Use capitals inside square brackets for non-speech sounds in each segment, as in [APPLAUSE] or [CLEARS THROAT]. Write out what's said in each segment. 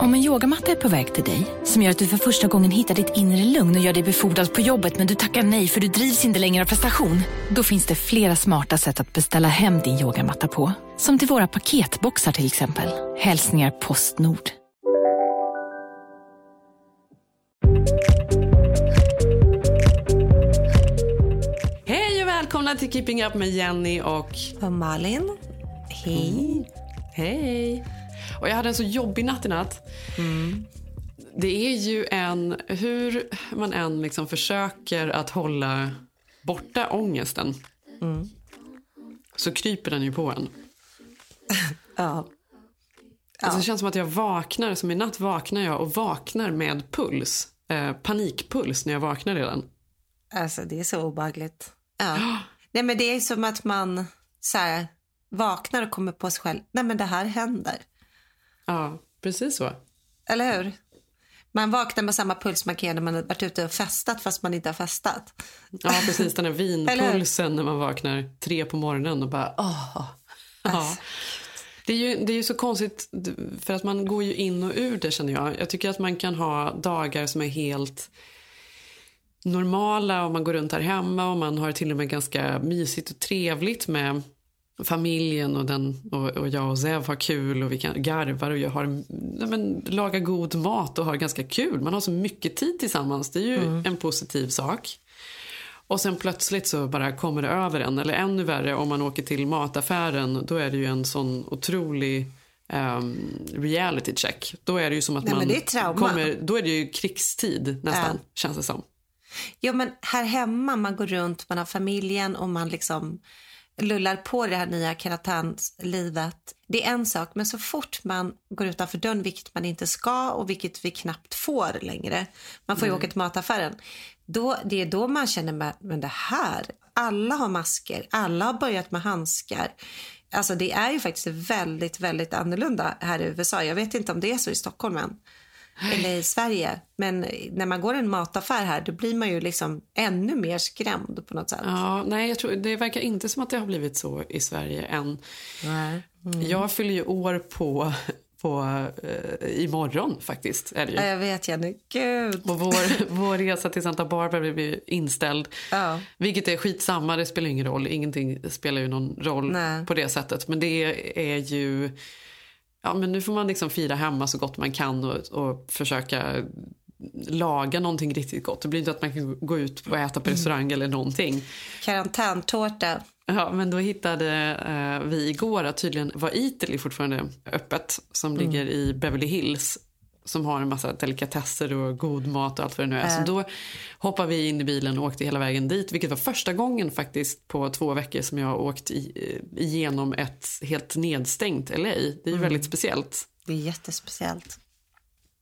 Om en yogamatta är på väg till dig, som gör att du för första gången hittar ditt inre lugn och gör dig befordrad på jobbet men du tackar nej för du drivs inte längre av prestation. Då finns det flera smarta sätt att beställa hem din yogamatta på. Som till våra paketboxar till exempel. Hälsningar Postnord. Hej och välkomna till Keeping Up med Jenny och... Och Malin. Hej. Hej. Och jag hade en så jobbig natt i natt. Det är ju en... Hur man än liksom försöker att hålla borta ångesten så kryper den ju på en. [LAUGHS] Ja. Alltså det känns som att jag vaknar, som i natt vaknar jag och vaknar med puls. Eh, panikpuls när jag vaknar redan. Alltså det är så obehagligt. Ja. [GASPS] Nej men det är som att man så här, vaknar och kommer på sig själv. Nej men det här händer. Ja, precis så. Eller hur? Man vaknar med samma puls man kan när man har varit ute och festat fast man inte har festat. Ja, precis. Den [LAUGHS] hur? vinpulsen när man vaknar tre på morgonen och bara åh. Ja. Det är, ju, det är ju så konstigt för att man går ju in och ur det känner jag. Jag tycker att man kan ha dagar som är helt normala och man går runt här hemma och man har till och med ganska mysigt och trevligt med familjen och, den, och, och jag och Zev har kul och vi kan garvar och jag har, nej men, lagar god mat och har ganska kul. Man har så mycket tid tillsammans. Det är ju en positiv sak. Och sen plötsligt så bara kommer det över en. Eller ännu värre om man åker till mataffären. Då är det ju en sån otrolig ehm, reality check. Då är det ju som att Nej, man är kommer, då är det ju krigstid nästan, Ja. känns det som. Jo men här hemma, man går runt, man har familjen och man liksom lullar på det här nya karantänslivet. Det är en sak, men så fort man går utanför dörren, vilket man inte ska och vilket vi knappt får längre. Man får ju åka till mataffären. Då, det är då man känner, men det här, alla har masker, alla har börjat med handskar. Alltså det är ju faktiskt väldigt, väldigt annorlunda här i USA. Jag vet inte om det är så i Stockholm än. Eller i Sverige. Men när man går en mataffär här då blir man ju liksom ännu mer skrämd på något sätt. Ja, nej, jag tror, det verkar inte som att det har blivit så i Sverige än. Nej. Jag fyller ju år på, på eh, imorgon faktiskt. Är det ju. Ja, jag vet Jenny. Gud. Och vår, vår resa till Santa Barbara ju inställd. Ja. Vilket är skitsamma, det spelar ingen roll. Ingenting spelar ju någon roll Nej. på det sättet. Men det är ju... Ja, men nu får man liksom fira hemma så gott man kan och, och försöka laga någonting riktigt gott. Det blir inte att man kan gå ut och äta på restaurang eller någonting. Karantäntårta. Ja, men då hittade eh, vi igår att tydligen var Italy fortfarande öppet som ligger i Beverly Hills som har en massa delikatesser och god mat och allt vad det nu är. Så då hoppade vi in i bilen och åkte hela vägen dit, vilket var första gången faktiskt på två veckor som jag har åkt i, eh, igenom ett helt nedstängt LA. Det är ju väldigt speciellt. Det är jättespeciellt.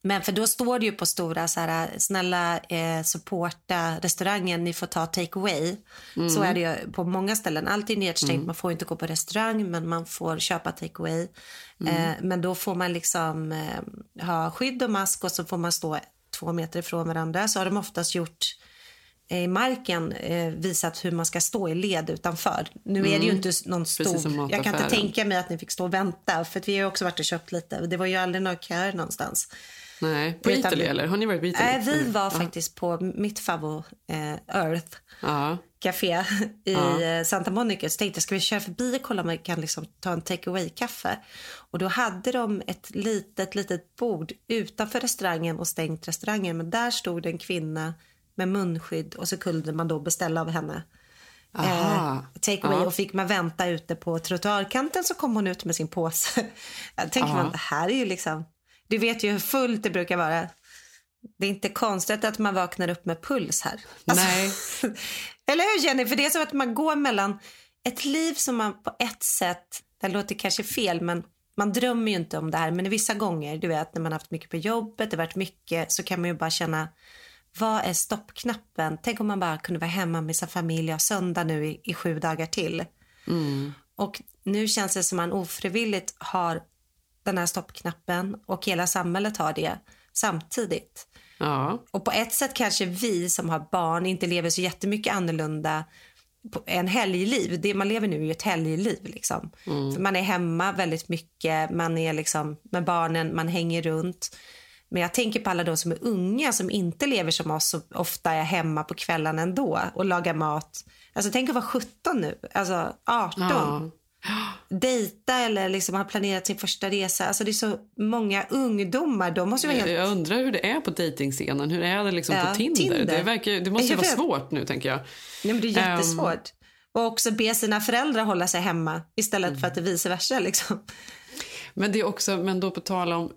Men för då står det ju på stora så här, snälla eh, supporta restaurangen, ni får ta take away. Så är det ju på många ställen. Allt är nedstängt, man får inte gå på restaurang men man får köpa take away. Eh, men då får man liksom eh, ha skydd och mask och så får man stå två meter ifrån varandra. Så har de oftast gjort eh, i marken eh, visat hur man ska stå i led utanför. Nu är det ju inte någon stor... Jag kan inte tänka mig att ni fick stå och vänta för vi har också varit och köpt lite. Det var ju aldrig några köer någonstans. Nej, på Utan- Italy eller? Har ni varit på Italy? Nej, vi var Ja. faktiskt på mitt favvo eh, Earth Ja. Café i Ja. eh, Santa Monica. Så tänkte jag, ska vi köra förbi och kolla om vi kan liksom ta en take away-kaffe? Och då hade de ett litet, litet bord utanför restaurangen och stängt restaurangen. Men där stod en kvinna med munskydd och så kunde man då beställa av henne. Aha. Eh, take away Ja. och fick man vänta ute på trottoarkanten så kom hon ut med sin påse. [LAUGHS] Jag tänker man, det här är ju liksom, du vet ju hur fullt det brukar vara. Det är inte konstigt att man vaknar upp med puls här. Alltså, Nej. [LAUGHS] Eller hur Jenny? För det är som att man går mellan ett liv som man på ett sätt, det låter kanske fel men man drömmer ju inte om det här men vissa gånger, du vet när man haft mycket på jobbet, det varit mycket så kan man ju bara känna vad är stoppknappen? Tänk om man bara kunde vara hemma med sin familj och söndag nu i, i sju dagar till. Och nu känns det som man ofrivilligt har den här stoppknappen och hela samhället har det samtidigt. Ja. Och på ett sätt kanske vi som har barn inte lever så jättemycket annorlunda en helgliv. Det man lever nu är ju ett helgliv. Liksom. För man är hemma väldigt mycket, man är liksom med barnen, man hänger runt. Men jag tänker på alla de som är unga som inte lever som oss och ofta är hemma på kvällen ändå och lagar mat. Alltså tänk att vara 17 nu, alltså 18. Ja. Dejta eller liksom ha planerat sin första resa. Alltså det är så många ungdomar. De måste vara helt... Jag undrar hur det är på dejtingscenen. Hur är det liksom Ja, på Tinder? Tinder. Det, verkar, det måste ju vara svårt nu tänker jag. Nej, men det är Ehm. jättesvårt. Och också be sina föräldrar hålla sig hemma istället för att det vice versa. Liksom. Men det är också, men då på tal om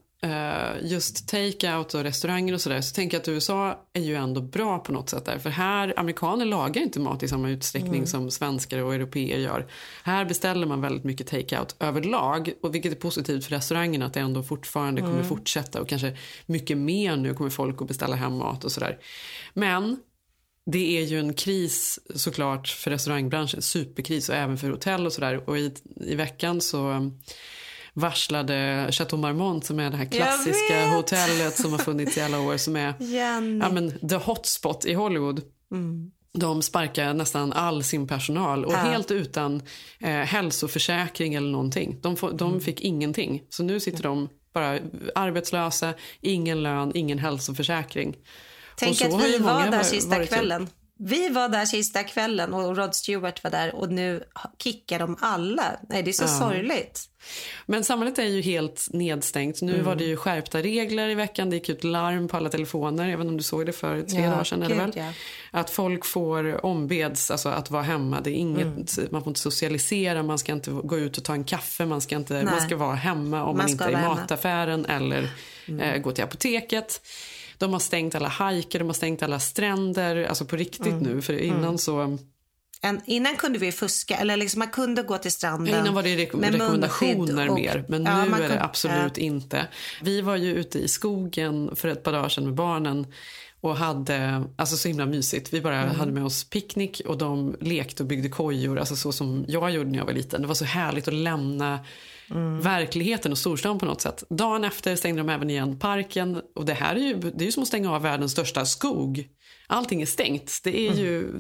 just take-out och restauranger och sådär så tänker jag att USA är ju ändå bra på något sätt där. För här, amerikaner lagar inte mat i samma utsträckning som svenskar och europeer gör. Här beställer man väldigt mycket take-out överlag och vilket är positivt för restaurangerna att det ändå fortfarande kommer fortsätta och kanske mycket mer nu kommer folk att beställa hem mat och sådär. Men det är ju en kris såklart för restaurangbranschen, superkris och även för hotell och sådär. Och i, i veckan så varslade Chateau Marmont som är det här klassiska hotellet som har funnits i alla år som är [LAUGHS] Jenny. ja, men, the hotspot i Hollywood. De sparkar nästan all sin personal och Ja. helt utan eh, hälsoförsäkring eller någonting. De, får, de fick ingenting. Så nu sitter de bara arbetslösa, ingen lön, ingen hälsoförsäkring. Tänk att vi var där sista kvällen. Vi var där sista kvällen och Rod Stewart var där och nu kickar de alla. Nej, det är så sorgligt. Men samhället är ju helt nedstängt. Nu var det ju skärpta regler i veckan. Det gick ut larm på alla telefoner. Inte om du såg det för tre Ja, dagar sedan. Gud, väl? ja. Att folk får ombeds alltså, att vara hemma. Det är inget, Man får inte socialisera, man ska inte gå ut och ta en kaffe. Man ska, inte, man ska vara hemma om man, Man inte är i vara hemma. mataffären eller eh, gå till apoteket. De har stängt alla hajker, de har stängt alla stränder. Alltså på riktigt nu. För innan så... En, innan kunde vi fuska, eller liksom man kunde gå till stranden. Innan var det rek- med rekommendationer och- mer, men Ja, nu är det kunde- absolut inte. Vi var ju ute i skogen för ett par dagar sedan med barnen och hade alltså så himla mysigt. Vi bara Mm. hade med oss picknick och de lekte och byggde kojor, alltså så som jag gjorde när jag var liten. Det var så härligt att lämna Mm. verkligheten och storstan på något sätt. Dagen efter stängde de även igen parken och det här är ju, det är ju som att stänga av världens största skog. Allting är stängt. Det är ju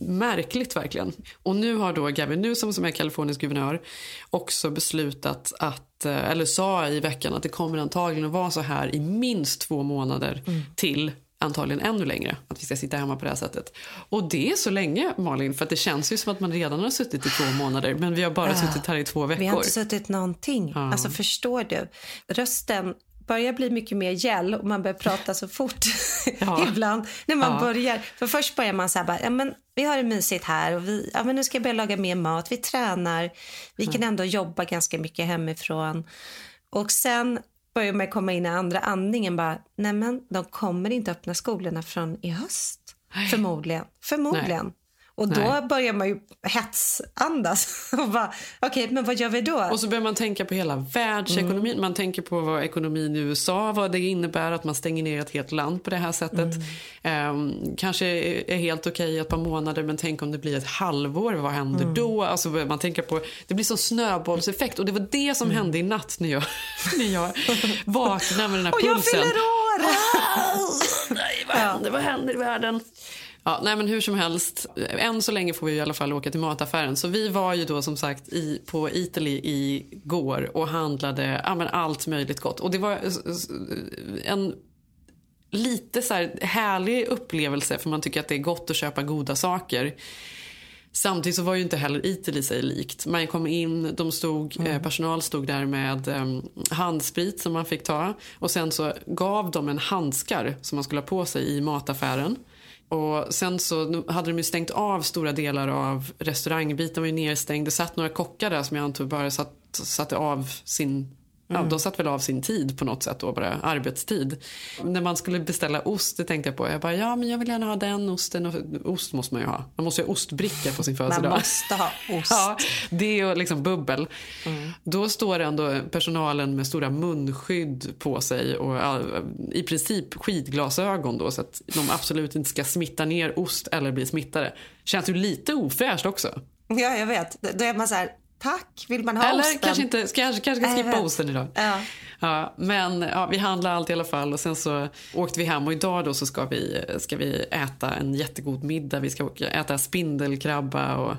märkligt verkligen. Och nu har då Gavin Newsom som är Kaliforniens guvernör också beslutat att, eh, eller sa i veckan att det kommer antagligen att vara så här i minst två månader till antagligen ännu längre. Att vi ska sitta hemma på det här sättet. Och det är så länge Malin, för att det känns ju som att man redan har suttit i två månader men vi har bara suttit här i två veckor. Vi har inte suttit någonting. Alltså förstår du? Rösten börjar bli mycket mer gäll och man börjar prata så fort [LAUGHS] Ja. [LAUGHS] ibland när man Ja. börjar. För först börjar man så här bara, ja men vi har det mysigt här och vi, ja men nu ska jag börja laga mer mat, vi tränar, vi kan ändå jobba ganska mycket hemifrån. Och sen börjar man komma in i andra andningen bara, nej men de kommer inte öppna skolorna från i höst. Förmodligen. Förmodligen. Och då Nej. börjar man ju hetsandas [LAUGHS] och bara, okej men vad gör vi då? Och så börjar man tänka på hela världsekonomin. Mm. Man tänker på vad ekonomin i USA, vad det innebär att man stänger ner ett helt land på det här sättet. Mm. Ehm, kanske är helt okej ett par månader, men tänk om det blir ett halvår, vad händer Mm. då? Alltså man tänker på, det blir sån snöbollseffekt och det var det som Mm. hände i natt när jag, [LAUGHS] när jag vaknade med den här [LAUGHS] och jag pulsen. fyller år! Nej, vad händer, vad händer i världen? Ja, nej, men hur som helst, än så länge får vi i alla fall åka till mataffären. Så vi var ju då som sagt i, på Italy igår och handlade ja, men allt möjligt gott. Och det var en lite så här härlig upplevelse för man tycker att det är gott att köpa goda saker. Samtidigt så var ju inte heller Italy sig likt. Man kom in, de stod, eh, personal stod där med eh, handsprit som man fick ta. Och sen så gav de en handskar som man skulle ha på sig i mataffären. Och sen så hade de ju stängt av stora delar av restaurangbiten var ju nedstängd. Det satt några kockar där som jag antar bara satt, satte av sin Ja, de satt väl av sin tid på något sätt då, bara arbetstid. När man skulle beställa ost, det tänkte jag på. Jag bara, ja men jag vill gärna ha den osten. Och, ost måste man ju ha. Man måste ju ha ostbricka på sin födelsedag. Man måste ha [LAUGHS] ost. Ja, det och liksom bubbel. Då står ändå personalen med stora munskydd på sig och ja, i princip skidglasögon då så att de absolut inte ska smitta ner ost eller bli smittade. Känns ju lite ofräscht också. Ja, jag vet. Då är man så här, Tack. Vill man ha Eller osten? kanske inte, kanske, kanske ska skippa vet. osten idag. Ja. Ja, men ja, vi handlade allt i alla fall och sen så åkte vi hem och idag då så ska vi, ska vi äta en jättegod middag. Vi ska äta spindelkrabba och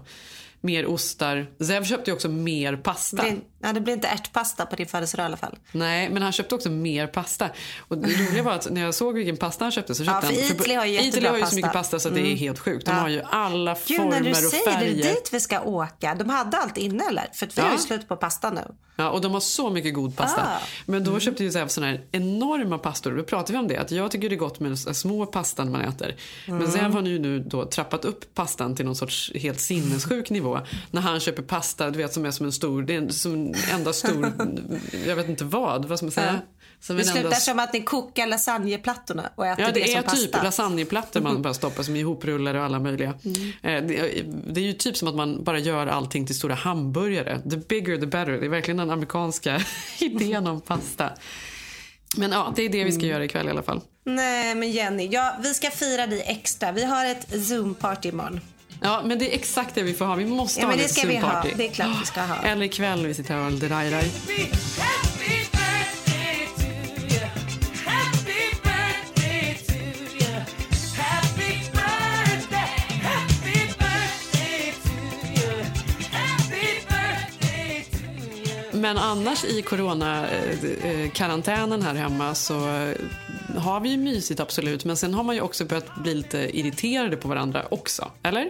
mer ostar. Zev köpte också mer pasta. Det, ja, det blir inte ärtpasta på din födelsedag i alla fall. Nej, men han köpte också mer pasta. Och det roliga var att när jag såg vilken pasta han köpte så köpte för han... Italy har ju jättebra har ju så mycket pasta. så att det är helt sjukt. De Ja. har ju alla Gud, när former du och säger det, färger. det är dit vi ska åka. De hade allt inne eller? För vi Ja. har ju slut på pasta nu. Ja, och de har så mycket god pasta. Ah. Men då köpte ju såna här enorma pastor. Då pratade vi om det. Att jag tycker det är gott med så små pastan man äter. Mm. Men Zev har nu, nu då trappat upp pastan till någon sorts helt sinnessjuk nivå. När han köper pasta, du vet som är som en stor, det är en, som en enda [LAUGHS] stor, jag vet inte vad, vad ska man säga? Som Det slutar enda som att ni kokar lasagneplattorna och äter Ja, det, det, är som typ pasta. lasagneplattor man bara stoppar som ihoprullade och alla möjliga. Mm. Eh, Det, det är ju typ som att man bara gör allting till stora hamburgare. The bigger the better. Det är verkligen den amerikanska [LAUGHS] idén om pasta. Men ja, det är det vi Mm. ska göra ikväll i alla fall. Nej, men Jenny, ja, vi ska fira dig extra. Vi har ett Zoom-party imorgon. Ja, men det är exakt det vi får ha. Vi måste Ja, ha men det ett ska vi ha. Zoom-party. Det är klart vi ska ha. [GASPS] Eller ikväll när vi sitter här och you. Men annars i corona-karantänen här hemma så eh, har vi ju mysigt absolut. Men sen har man ju också börjat bli lite irriterade på varandra också. Eller?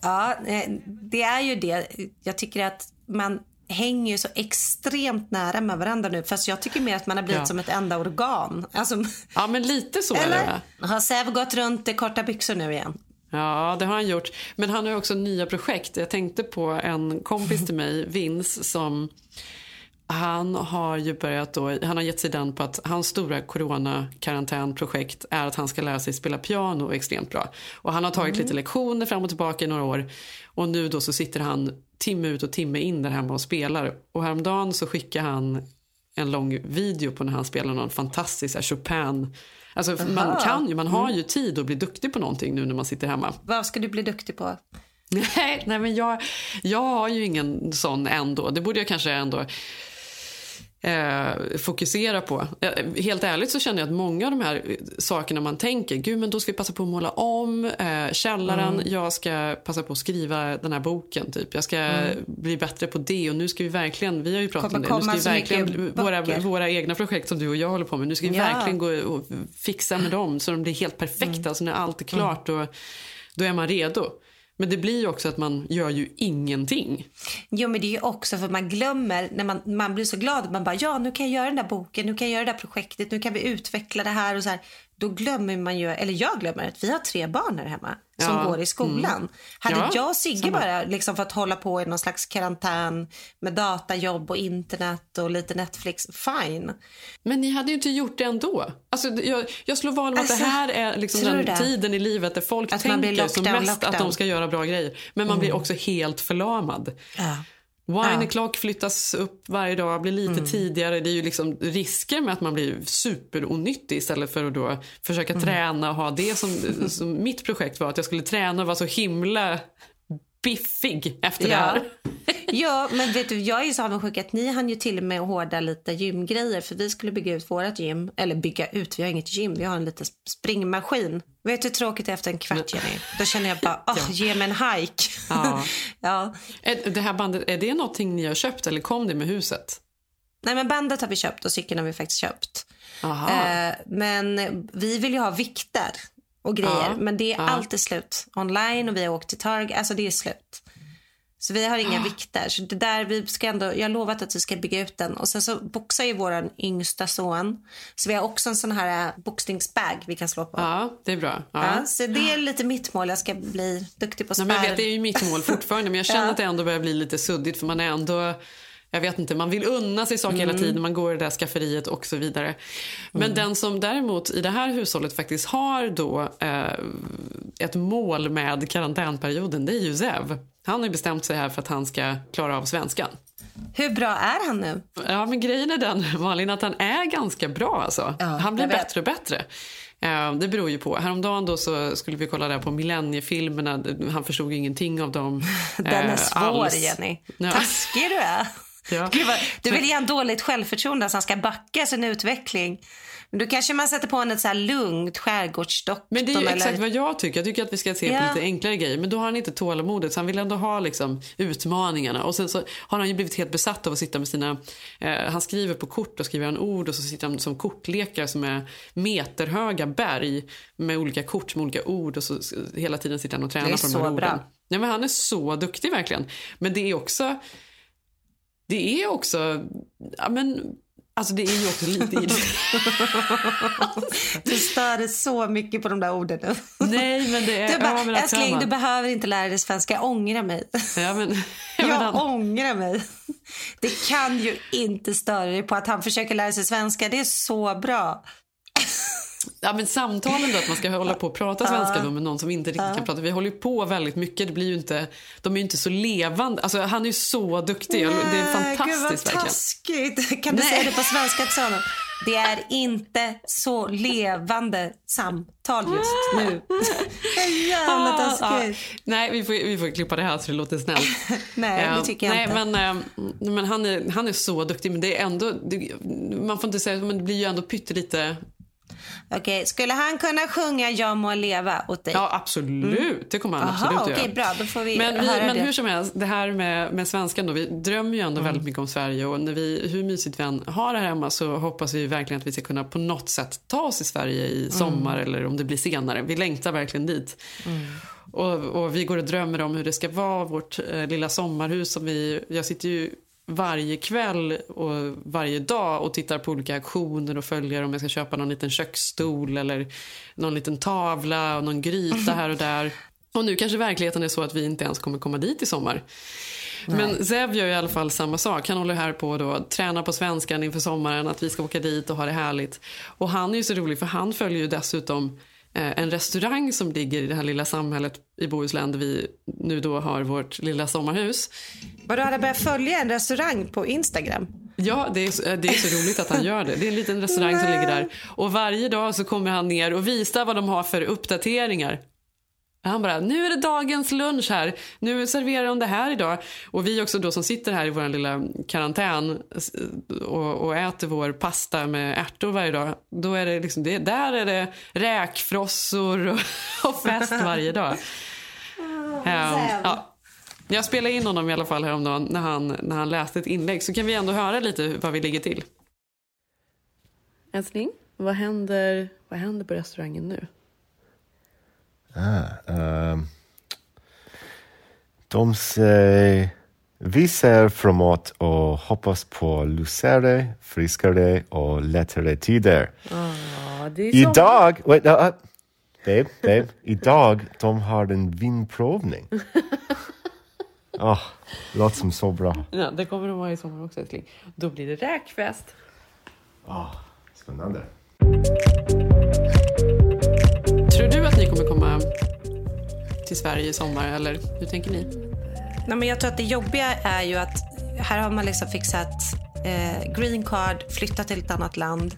Ja, eh, det är ju det. Jag tycker att man hänger ju så extremt nära med varandra nu. Fast jag tycker mer att man har blivit Ja. som ett enda organ. Alltså, [LAUGHS] Ja, men lite så är det. eller? Har Säv gått runt i korta byxor nu igen? Ja, det har han gjort. Men han har ju också nya projekt. Jag tänkte på en kompis till mig, Vince, som han har ju börjat då, han har gett sig den på att hans stora corona-karantänprojekt är att han ska lära sig spela piano extremt bra. Och han har tagit lite lektioner fram och tillbaka i några år. Och nu då så sitter han timme ut och timme in där hemma och spelar. Och häromdagen så skickar han en lång video på när han spelar någon fantastisk här, Chopin. Alltså man kan ju, man har ju tid att bli duktig på någonting nu när man sitter hemma. Vad ska du bli duktig på? [LAUGHS] Nej, nej men jag, jag har ju ingen sån ändå. Det borde jag kanske ändå eh, fokusera på. Eh, helt ärligt så känner jag att många av de här sakerna man tänker, gud men då ska vi passa på att måla om eh, källaren, jag ska passa på att skriva den här boken typ. Jag ska bli bättre på det och nu ska vi verkligen, vi har ju pratat Kommer om det, nu ska vi verkligen, våra, våra egna projekt som du och jag håller på med, nu ska vi Ja. verkligen gå och fixa med dem så de blir helt perfekta, så när allt är klart då, då är man redo. Men det blir ju också att man gör ju ingenting. Jo, men det är ju också för man glömmer när man, man blir så glad. Man bara, ja, nu kan jag göra den där boken, nu kan jag göra det där projektet, nu kan vi utveckla det här och så här. Då glömmer man ju, eller jag glömmer att vi har tre barn här hemma som Ja, går i skolan. Hade Ja, jag och Sigge samma. bara liksom fått hålla på i någon slags karantän med datajobb och internet och lite Netflix, fine. Men ni hade ju inte gjort det ändå. Alltså, jag, jag slår vad om att Alltså, det här är liksom den tiden i livet där folk Att tänker som lockdown, mest att de ska göra bra grejer. Men man blir också helt förlamad. Ja. Wine Ja. Mm. flyttas upp varje dag, blir lite tidigare. Det är ju liksom risker med att man blir superonyttig istället för att då försöka Mm. träna och ha det som, som mitt projekt var. Att jag skulle träna och vara så himla biffig efter det Ja. här. ja, [LAUGHS] men vet du, jag är ju så avundsjuk att ni hann ju till och med hårda lite gymgrejer för vi skulle bygga ut vårt gym. Eller bygga ut, vi har inget gym, vi har en liten springmaskin. Vet du hur tråkigt det är efter en kvart Jenny? Då känner jag bara, åh, [LAUGHS] ge mig en hike. Ja. [LAUGHS] ja. Det här bandet, är det någonting ni har köpt eller kom det med huset? Nej men bandet har vi köpt och cykeln har vi faktiskt köpt. Aha. Eh, men vi vill ju ha vikter och grejer. Ja, Men det är ja. alltid slut. Online och vi har åkt till Targ. Alltså det är slut. Så vi har Ah. inga vikter. Så det där, vi ska ändå, jag har lovat att vi ska bygga ut den. Och sen så boxar ju vår yngsta son. Så vi har också en sån här eh, boxningsbag vi kan slå på. Ja, det är bra. Ja. Ja, så det är lite mitt mål. Jag ska bli duktig på Nej, men jag spärr. vet, det är ju mitt mål fortfarande, men jag känner [LAUGHS] Ja. att det ändå börjar bli lite suddigt för man är ändå jag vet inte, man vill unna sig saker hela tiden, man går i det där skafferiet och så vidare. Men den som däremot i det här hushållet faktiskt har då eh, ett mål med karantänperioden, det är ju Zev. Han har bestämt sig här för att han ska klara av svenskan. Hur bra är han nu? Ja, men grejen är den, Malin, att han är ganska bra alltså. Ja, han blir bättre och bättre. Eh, Det beror ju på. Häromdagen då så skulle vi kolla där på millenniefilmerna. Han förstod ju ingenting av dem. [LAUGHS] Den är eh, svår, alls. Jenny. Ja. Taskig du är. Ja. [LAUGHS] Gud vad, du vill ge han dåligt självförtroende så han ska backa sin utveckling. Men då kanske man sätter på honom ett så här lugnt skärgårdsdoktorn. Men det är ju exakt eller... vad jag tycker. Jag tycker att vi ska se på Ja. lite enklare grejer. Men då har han inte tålamodet så han vill ändå ha liksom, utmaningarna. Och sen så har han ju blivit helt besatt av att sitta med sina... Eh, han skriver på kort och skriver han ord och så sitter han som kortlekar som är meterhöga berg med olika kort med olika ord och så hela tiden sitter han och tränar Det är på de här så orden. bra. Ja, men han är så duktig verkligen. Men det är också... Det är också... Ja, men, alltså det är ju också lite... [LAUGHS] Du stör dig så mycket på de där orden nu. Nej, men det är Du bara, älskling du behöver inte lära dig svenska, jag ångrar mig. Ja, men, [LAUGHS] ja, men Jag han- ångrar mig. Det kan ju inte störa dig på att han försöker lära sig svenska. Det är så bra. Ja, men samtalen då, att man ska hålla på och prata svenska då med någon som inte riktigt kan prata. Vi håller ju på väldigt mycket. Det blir ju inte, de är ju inte så levande. Alltså, han är ju så duktig. Det är Nej, fantastiskt Gud vad verkligen. taskigt. Kan du Nej. säga det på svenska till honom? Det är inte så levande samtal just nu. [LAUGHS] Jävla taskigt. ja. Nej, vi får, vi får klippa det här så det låter snällt. [LAUGHS] Nej, det tycker jag nej, inte. Men, eh, men han, är, han är så duktig. Men det är ändå, man får inte säga, men det blir ju ändå pyttelite... Okej, skulle han kunna sjunga Jag må leva åt dig? Ja, absolut. Det kommer han Jaha, absolut okej, göra. bra. Då får vi Men, vi, men det. hur som helst, det här med, med svenskan då, vi drömmer ju ändå Mm. väldigt mycket om Sverige och när vi, hur mysigt vi än har det här hemma så hoppas vi verkligen att vi ska kunna på något sätt ta oss i Sverige Mm. i sommar eller om det blir senare. Vi längtar verkligen dit. Mm. Och, och vi går och drömmer om hur det ska vara, vårt eh, lilla sommarhus som vi, jag sitter ju varje kväll och varje dag och tittar på olika auktioner och följer om jag ska köpa någon liten köksstol eller någon liten tavla och någon gryta här och där. Och nu kanske verkligheten är så att vi inte ens kommer komma dit i sommar. Men Zev gör i alla fall samma sak. Han håller här på då, träna på svenskan inför sommaren, att vi ska åka dit och ha det härligt. Och han är ju så rolig för han följer ju dessutom en restaurang som ligger i det här lilla samhället i Bohuslän där vi nu då har vårt lilla sommarhus. Vadå, han har börjat följa en restaurang på Instagram? Ja, det är, så- det är så roligt att han gör det. Det är en liten restaurang som ligger där. Och varje dag så kommer han ner och visar vad de har för uppdateringar. Han bara, nu är det dagens lunch här. Nu serverar de det här idag. Och vi också då som sitter här i vår lilla karantän och, och äter vår pasta med ärtor varje dag. Då är det liksom, det, där är det räkfrossor och, [LAUGHS] och fest varje dag. Ehm, ja. Jag spelade in honom i alla fall häromdagen när han, när han läste ett inlägg. Så kan vi ändå höra lite vad vi ligger till. Älskling, vad händer, vad händer på restaurangen nu? Ehm, de säger, vi ser framåt och hoppas på lysare, friskare och lättare tider. Idag, wait, no, uh, babe, babe, idag de har en vinprovning. Oh, [LAUGHS] låter som så bra. Ja, det kommer de ha i sommar också älskling. Då blir det räkfest. Spännande. Kommer komma till Sverige i sommar eller hur tänker ni? Nej, men jag tror att det jobbiga är ju att här har man liksom fixat eh, green card, flyttat till ett annat land.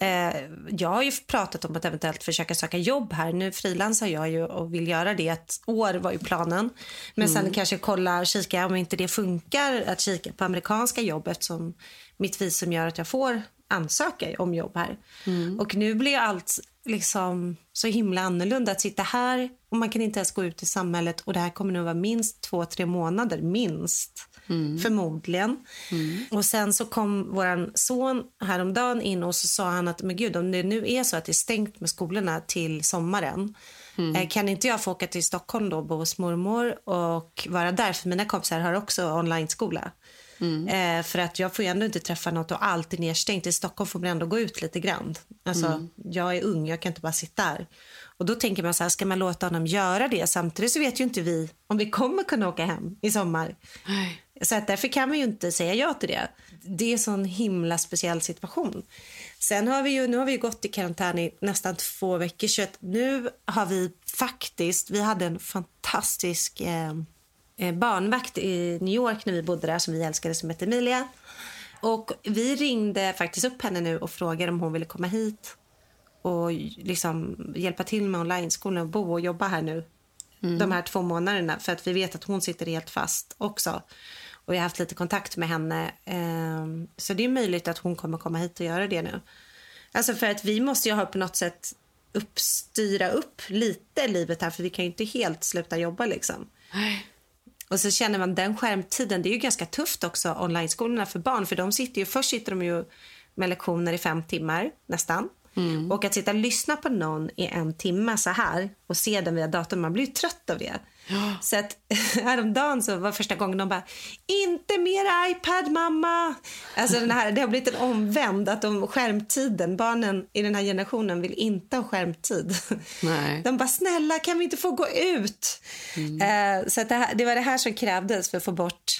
Eh, jag har ju pratat om att eventuellt försöka söka jobb här. Nu frilansar jag ju och vill göra det. Ett år var ju planen. Men sen kanske kolla kika om inte det funkar att kika på amerikanska jobb eftersom mitt visum gör att jag får ansöka om jobb här. Och nu blir allt liksom så himla annorlunda att sitta här och man kan inte ens gå ut i samhället och det här kommer nog vara minst två, tre månader, minst. Förmodligen. Och sen så kom våran son häromdagen in och så sa han att men gud om det nu är så att det är stängt med skolorna till sommaren eh, kan inte jag få åka till Stockholm då och bo hos mormor och vara där för mina kompisar har också online-skola. Eh, för att jag får ju ändå inte träffa något och allt är nedstängt. I Stockholm får man ändå gå ut lite grann. Alltså, Jag är ung, jag kan inte bara sitta här. Och då tänker man så här, ska man låta honom göra det? Samtidigt så vet ju inte vi om vi kommer kunna åka hem i sommar. Nej. Så att därför kan man ju inte säga ja till det. Det är en sån himla speciell situation. Sen har vi ju, nu har vi gått i karantän i nästan två veckor så att nu har vi faktiskt, vi hade en fantastisk eh, barnvakt i New York när vi bodde där som vi älskade som hette Emilia. Och vi ringde faktiskt upp henne nu och frågade om hon ville komma hit och liksom hjälpa till med online-skolan och bo och jobba här nu de här två månaderna för att vi vet att hon sitter helt fast också. Och jag har haft lite kontakt med henne. Ehm, så det är möjligt att hon kommer komma hit och göra det nu. Alltså för att vi måste ju ha på något sätt uppstyra upp lite livet här för vi kan ju inte helt sluta jobba liksom. Och så känner man den skärmtiden, det är ju ganska tufft också online-skolorna för barn för de sitter ju, först sitter de ju med lektioner i fem timmar nästan. Och att sitta och lyssna på någon i en timme så här och se den via datorn, man blir ju trött av det. Så att [LAUGHS] häromdagen så var första gången de bara, inte mer iPad mamma. Alltså den här, det har blivit en omvänd att de skärmtiden, barnen i den här generationen vill inte ha skärmtid. Nej. De bara, snälla kan vi inte få gå ut? Eh, så att det, här, det var det här som krävdes för att få bort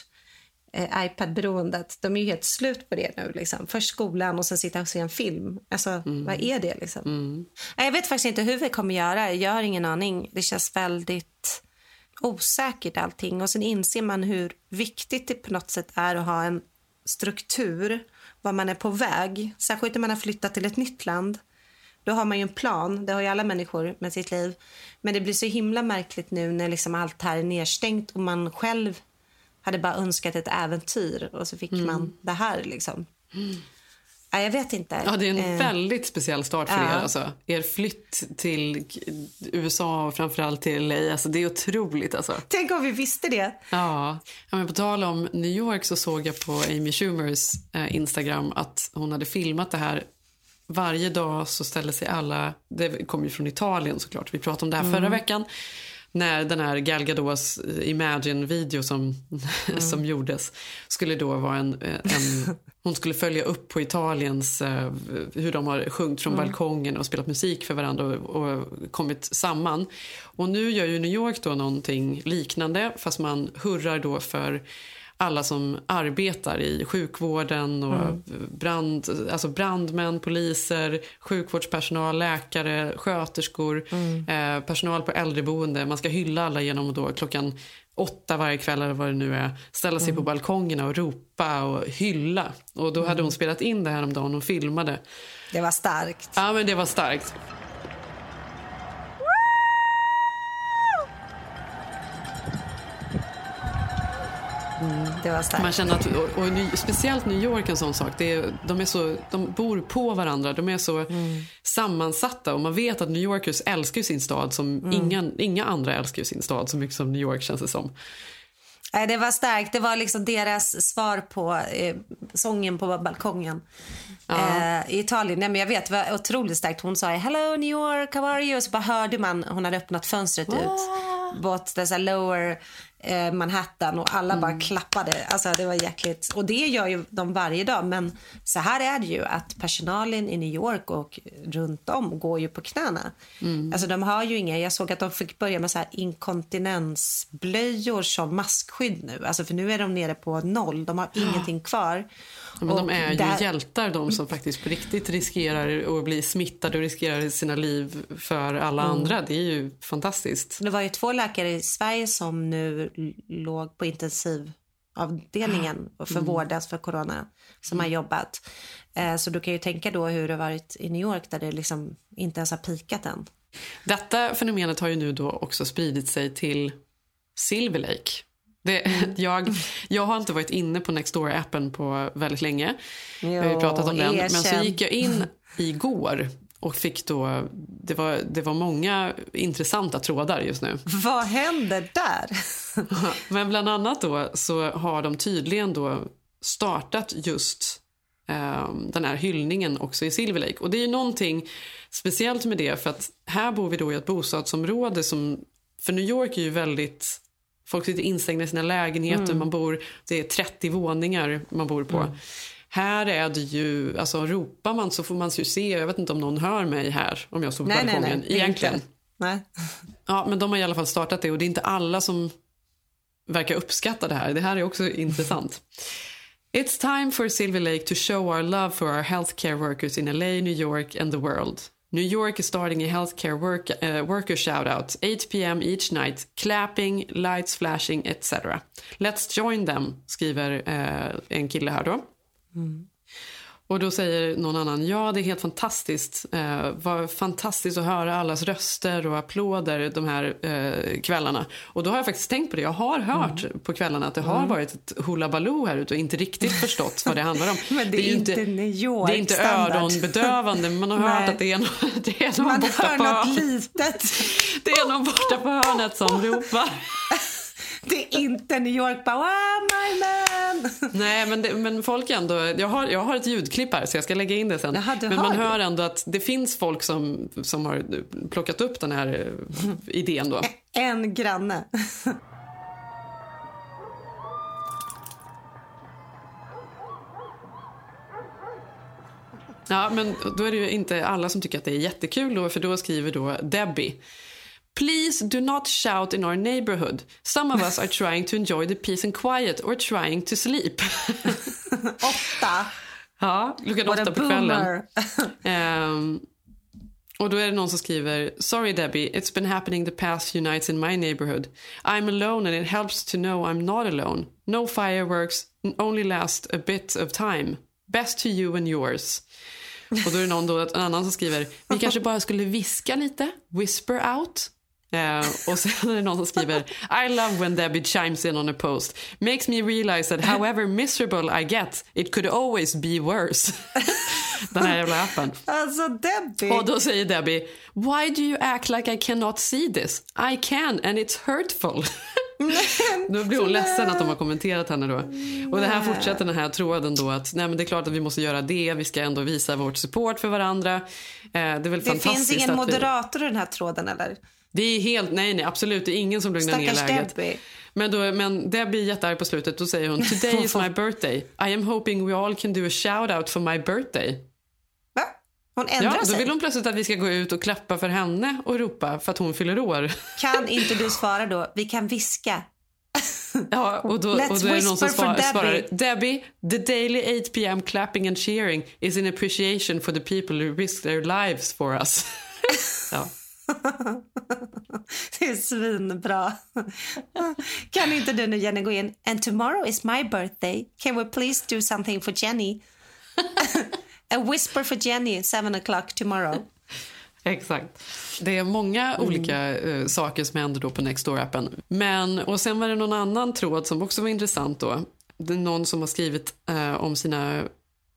eh, iPad-beroendet. De är ju helt slut på det nu. Liksom. Först skolan och sen sitta och se en film. Alltså, vad är det liksom? Nej, Jag vet faktiskt inte hur vi kommer göra. Jag har ingen aning. Det känns väldigt osäkert allting. Och sen inser man hur viktigt det på något sätt är att ha en struktur. Var man är på väg. Särskilt när man har flyttat till ett nytt land. Då har man ju en plan. Det har ju alla människor med sitt liv. Men det blir så himla märkligt nu när liksom allt här är nedstängt och man själv hade bara önskat ett äventyr och så fick man det här liksom. Ja, jag vet inte. Ja, det är en Eh, väldigt speciell start för ja. er. Alltså. Er flytt till USA och framförallt till LA, alltså, det är otroligt. Alltså. Tänk om vi visste det. Ja. ja, men på tal om New York så såg jag på Amy Schumers eh, Instagram att hon hade filmat det här. Varje dag så ställer sig alla, det kommer ju från Italien såklart, vi pratade om det här förra veckan. När den här Gal Gadots eh, Imagine-video som, [LAUGHS] som gjordes skulle då vara en, eh, en... [LAUGHS] Hon skulle följa upp på Italiens eh, hur de har sjungit från balkongen och spelat musik för varandra och, och kommit samman. Och nu gör ju New York då någonting liknande fast man hurrar då för alla som arbetar i sjukvården och brand, alltså brandmän, poliser, sjukvårdspersonal, läkare, sköterskor, eh, personal på äldreboende. Man ska hylla alla genom då klockan åtta varje kväll eller vad det nu är ställa sig på balkongerna och ropa och hylla. Och då hade hon spelat in det här om dagen och filmade. Det var starkt. Ja, men det var starkt. Det var starkt. Man känner att, och, och ny, speciellt New York en sån sak. Det är, de, är så, de bor på varandra, de är så sammansatta och man vet att New Yorkers älskar sin stad som inga, inga andra älskar sin stad så mycket som New York känns det som. Nej, det var starkt. Det var liksom deras svar på eh, sången på balkongen eh, i Italien. Nej, men jag vet, det var otroligt starkt. Hon sa “Hello New York, how are you?” och så bara hörde man, hon hade öppnat fönstret ut det så här lower eh, Manhattan och alla bara klappade. Alltså det var jäkligt. Och det gör ju de varje dag. Men så här är det ju att personalen i New York och runt om går ju på knäna. Alltså de har ju inga, jag såg att de fick börja med så här inkontinensblöjor som maskskydd nu. Alltså för nu är de nere på noll, de har ingenting kvar. Ja, men de är ju där- hjältar de som faktiskt på riktigt riskerar att bli smittade och riskerar sina liv för alla andra. Det är ju fantastiskt. Det var ju två läkare i Sverige som nu låg på intensivavdelningen och för vårdas för corona som har jobbat. Eh, så du kan ju tänka då hur det har varit i New York där det liksom inte ens har pikat än. Detta fenomenet har ju nu då också spridit sig till Silver Lake. Det, [LAUGHS] jag, jag har inte varit inne på Nextdoor-appen på väldigt länge. Vi har Jo, pratat om den. Men så gick jag in [LAUGHS] igår och fick då... Det var, det var många intressanta trådar just nu. Vad händer där? [LAUGHS] Men bland annat då så har de tydligen då startat just eh, den här hyllningen också i Silver Lake. Och det är ju någonting speciellt med det för att här bor vi då i ett bostadsområde som för New York är ju väldigt Folk sitter instängda i sina lägenheter, man bor, det är 30 våningar man bor på. Här är det ju, alltså ropar man så får man ju se, jag vet inte om någon hör mig här om jag står på nej, nej, nej. egentligen. Inte. Nej. [LAUGHS] Ja, men de har i alla fall startat det och det är inte alla som verkar uppskatta det här. Det här är också intressant. It's time for Silver Lake to show our love for our healthcare workers in LA, New York and the world. New York is starting a healthcare work, uh, worker shout-out, 8 p.m. each night, clapping, lights flashing, etc. Let's join them, skriver uh, en kille här då. Mm. Och då säger någon annan, ja det är helt fantastiskt. Eh, vad fantastiskt att höra allas röster och applåder de här eh, kvällarna. Och då har jag faktiskt tänkt på det. Jag har hört Mm. på kvällarna att det har varit ett hula baloo här ute och inte riktigt förstått vad det handlar om. [LAUGHS] Men det är ju inte New York Det är inte standard. öronbedövande, men man har hört att det är, någon, [LAUGHS] det är någon Man borta hör på hörnet. litet. [LAUGHS] Det är någon borta på hörnet som ropar. Det är inte New York bara wow my man. [LAUGHS] Nej, men, det, men folk ändå... Jag har, jag har ett ljudklipp här så jag ska lägga in det sen. Jaha, men man hör ändå att det finns folk som, som har plockat upp den här eh, idén då. [LAUGHS] En granne. Ja, men då är det ju inte alla som tycker att det är jättekul då, för då skriver då Debbie. Please do not shout in our neighborhood. Some of us are trying to enjoy the peace and quiet or trying to sleep. [LAUGHS] Åtta. ja, klockan åtta på kvällen. [LAUGHS] Ehm, och då är det någon som skriver Sorry Debbie, it's been happening the past few nights in my neighborhood. I'm alone and it helps to know I'm not alone. No fireworks, only last a bit of time. Best to you and yours. Och då är det någon då, en annan som skriver Vi kanske bara skulle viska lite, whisper out. Eh, och sen är det någon som skriver I love when Debbie chimes in on a post. Makes me realize that however miserable I get, it could always be worse. [LAUGHS] Den här jävla appen. Alltså Debbie. Och då säger Debbie, why do you act like I cannot see this? I can and it's hurtful. [LAUGHS] [LAUGHS] då blir hon ledsen att de har kommenterat henne då. Och det här fortsätter den här tråden då att nej men det är klart att vi måste göra det, vi ska ändå visa vårt support för varandra. Eh, det är väl det fantastiskt finns ingen moderator i den här tråden eller? Det är helt, nej nej absolut, det är ingen som lugnar ner läget. Debbie. Men, då, men Debbie är jättearg på slutet, då säger hon Today is my birthday. I am hoping we all can do a shout out for my birthday. Va? Hon ändrar Ja, då sig. vill hon plötsligt att vi ska gå ut och klappa för henne och ropa för att hon fyller år. [LAUGHS] Kan inte du svara då? Vi kan viska. Ja, och då, Let's och då är det någon som svar, Debbie. svarar Debbie, the daily 8 p.m. clapping and cheering is in appreciation for the people who risk their lives for us. [LAUGHS] ja. Det är svinbra. Kan inte du nu Jenny gå in? And tomorrow is my birthday. Can we please do something for Jenny? [LAUGHS] A whisper for Jenny, seven o'clock tomorrow. Exakt. Det är många Mm. olika eh, saker som händer då på Nextdoor-appen. Men, och sen var det någon annan tråd som också var intressant då. Det är någon som har skrivit eh, om sina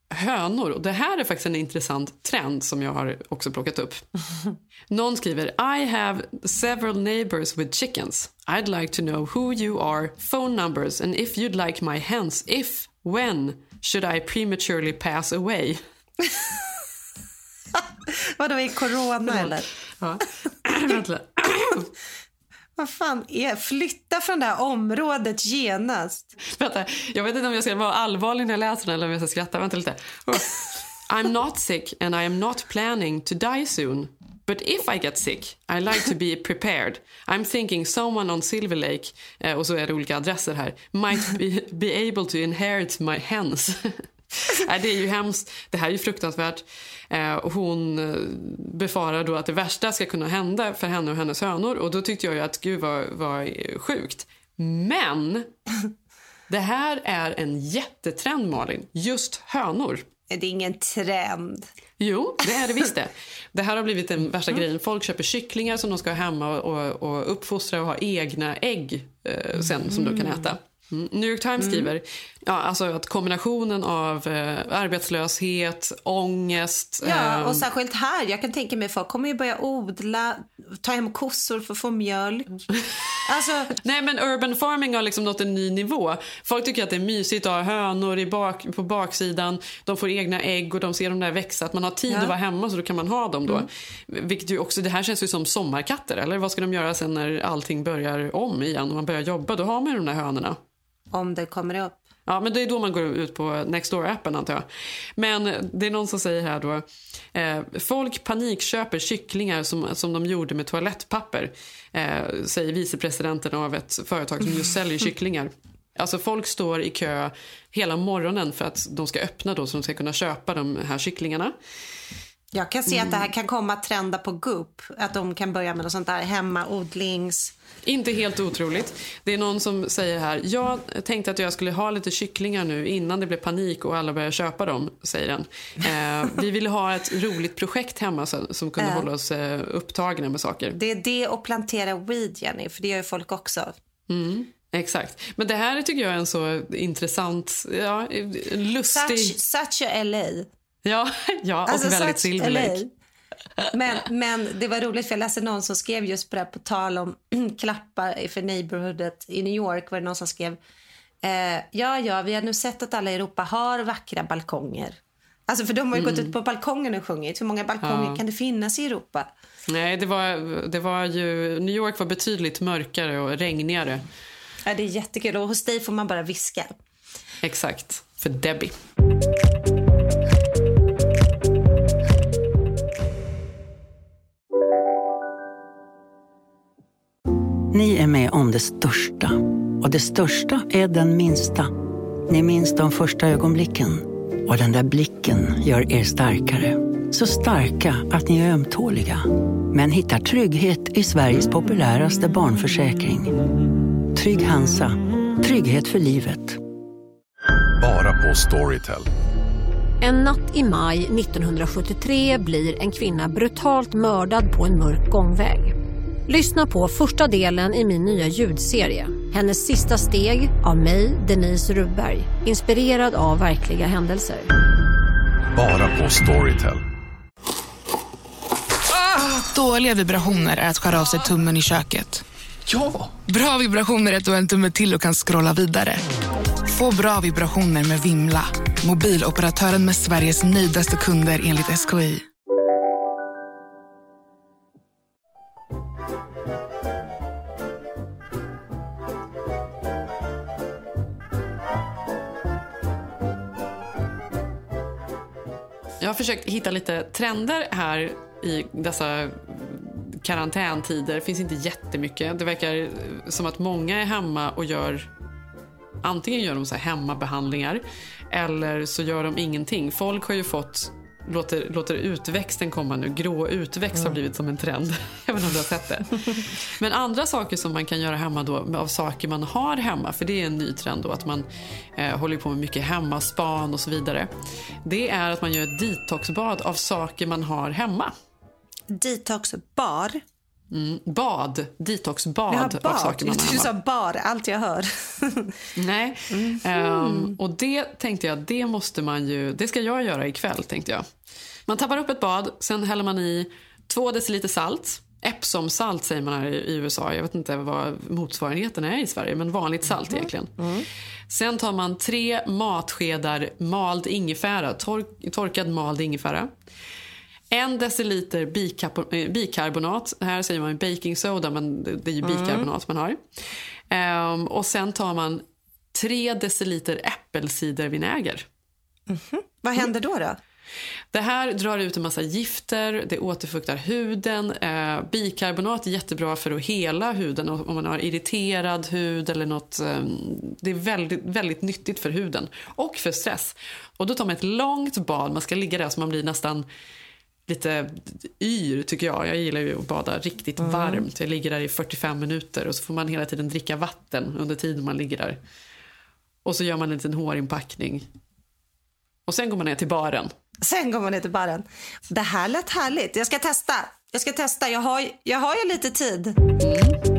hönor. Och det här är faktiskt en intressant trend som jag har också plockat upp. [LAUGHS] Någon skriver I have several neighbors with chickens. I'd like to know who you are, phone numbers and if you'd like my hens. If, when should I prematurely pass away? [LAUGHS] Vadå, i corona eller? Ja. [CLEARS THROAT] Vänta. [CLEARS THROAT] [CLEARS THROAT] Vad fan är Flytta från det här området genast. Vänta, jag vet inte om jag ska vara allvarlig när jag läser den eller om jag ska skratta. Vänta lite. I'm not sick and I am not planning to die soon. But if I get sick, I like to be prepared. I'm thinking someone on Silver Lake, eh, och så är det olika adresser här, might be, be able to inherit my hens. [LAUGHS] Nej, det är ju hemskt. Det här är ju fruktansvärt. Eh, och hon eh, befarar då att det värsta ska kunna hända för henne och hennes hönor. Och då tyckte jag ju att gud vad, vad sjukt. Men [LAUGHS] det här är en jättetrend Malin. Just hönor. Det är ingen trend. Jo, det är det visst det. [LAUGHS] Det här har blivit den värsta grejen. Folk köper kycklingar som de ska ha hemma och, och, uppfostra och ha egna ägg eh, sen som de kan äta. Mm. New York Times skriver ja, alltså att kombinationen av eh, arbetslöshet, ångest... Ja, eh, och särskilt här. Jag kan tänka mig folk kommer ju börja odla, ta hem kossor för att få mjölk. [LAUGHS] Alltså, Nej men urban farming har liksom nått en ny nivå. Folk tycker att det är mysigt att ha hönor i bak, på baksidan. De får egna ägg och de ser dem där växa. Att man har tid Ja. Mm. att vara hemma så då kan man ha dem då. Vilket ju också, det här känns ju som sommarkatter. Eller vad ska de göra sen när allting börjar om igen och man börjar jobba? Då har man ju de där hönorna. Om det kommer upp. Ja, men det är då man går ut på Nextdoor-appen antar jag. Men det är någon som säger här då. Eh, folk panikköper kycklingar som, som de gjorde med toalettpapper. Eh, säger vicepresidenten av ett företag som just [LAUGHS] säljer kycklingar. Alltså folk står i kö hela morgonen för att de ska öppna då så de ska kunna köpa de här kycklingarna. Jag kan se att det här kan komma att trenda på Goop. Att de kan börja med något sånt där hemmaodlings... Inte helt otroligt. Det är någon som säger här, jag tänkte att jag skulle ha lite kycklingar nu innan det blev panik och alla började köpa dem, säger den. Eh, vi ville ha ett roligt projekt hemma som, som kunde hålla oss eh, upptagna med saker. Det är det och plantera weed, Jenny, för det gör ju folk också. Exakt. Men det här tycker jag är en så intressant, ja, lustig... Such, such a LA. Ja, [LAUGHS] ja och Alltså, väldigt such Silver Lake. LA. Men, men det var roligt för jag läste någon som skrev just på det här, på tal om [CLEARS THROAT] klappar för neighborhoodet i New York var det någon som skrev eh, ja, ja, vi har nu sett att alla i Europa har vackra balkonger. Alltså för de har ju gått ut på balkongen och sjungit. Hur många balkonger Mm. Ja. kan det finnas i Europa? Nej, det var, det var ju... New York var betydligt mörkare och regnigare. Ja, det är jättekul och hos dig får man bara viska. Exakt. För Debbie. Ni är med om det största. Och det största är den minsta. Ni minns de första ögonblicken. Och den där blicken gör er starkare. Så starka att ni är ömtåliga. Men hittar trygghet i Sveriges populäraste barnförsäkring. Trygg Hansa. Trygghet för livet. Bara på Storytel. En natt i maj 1973 blir en kvinna brutalt mördad på en mörk gångväg. Lyssna på första delen i min nya ljudserie. Hennes sista steg av mig, Denise Rubberg. Inspirerad av verkliga händelser. Bara på Storytel. Dåliga vibrationer är att skära av sig tummen i köket. Ja! Bra vibrationer är att du har en tumme till och kan scrolla vidare. Få bra vibrationer med Vimla. Mobiloperatören med Sveriges nöjdaste kunder enligt SKI. Jag har försökt hitta lite trender här i dessa karantäntider. Det finns inte jättemycket. Det verkar som att många är hemma och gör Antingen gör de så här hemmabehandlingar eller så gör de ingenting. Folk har ju fått Låter, låter utväxten komma nu. Grå utväxt har blivit som en trend. [LAUGHS] Jag vet inte om du har sett det. [LAUGHS] Men andra saker som man kan göra hemma då av saker man har hemma, för det är en ny trend då att man eh, håller på med mycket hemmaspan och så vidare. Det är att man gör ett detoxbad av saker man har hemma. Detox bar. Mm, bad, detoxbad Ja, av saker man Jag hemma. sa bar, allt jag hör. [LAUGHS] Nej. Ehm, och det tänkte jag, det måste man ju, det ska jag göra ikväll tänkte jag. Man tappar upp ett bad, sen häller man i två deciliter salt. Epsom-salt säger man här i USA. Jag vet inte vad motsvarigheten är i Sverige, men vanligt salt egentligen. Sen tar man tre matskedar mald ingefära, tork, torkad mald ingefära. En deciliter eh, bikarbonat. Här säger man baking soda, men det är ju bikarbonat man har. Ehm, och sen tar man tre deciliter äppelcidervinäger. Vad händer då? då? Det här drar ut en massa gifter, det återfuktar huden. Eh, bikarbonat är jättebra för att hela huden om man har irriterad hud eller något. Eh, det är väldigt, väldigt nyttigt för huden och för stress. Och då tar man ett långt bad, man ska ligga där så man blir nästan lite yr tycker jag. Jag gillar ju att bada riktigt varmt. Jag ligger där i 45 minuter och så får man hela tiden dricka vatten under tiden man ligger där. Och så gör man en liten hårinpackning. Och sen går man ner till baren. Sen går man ner till baren. Det här lät härligt. Jag ska testa. Jag ska testa. Jag har, jag har ju lite tid. Ni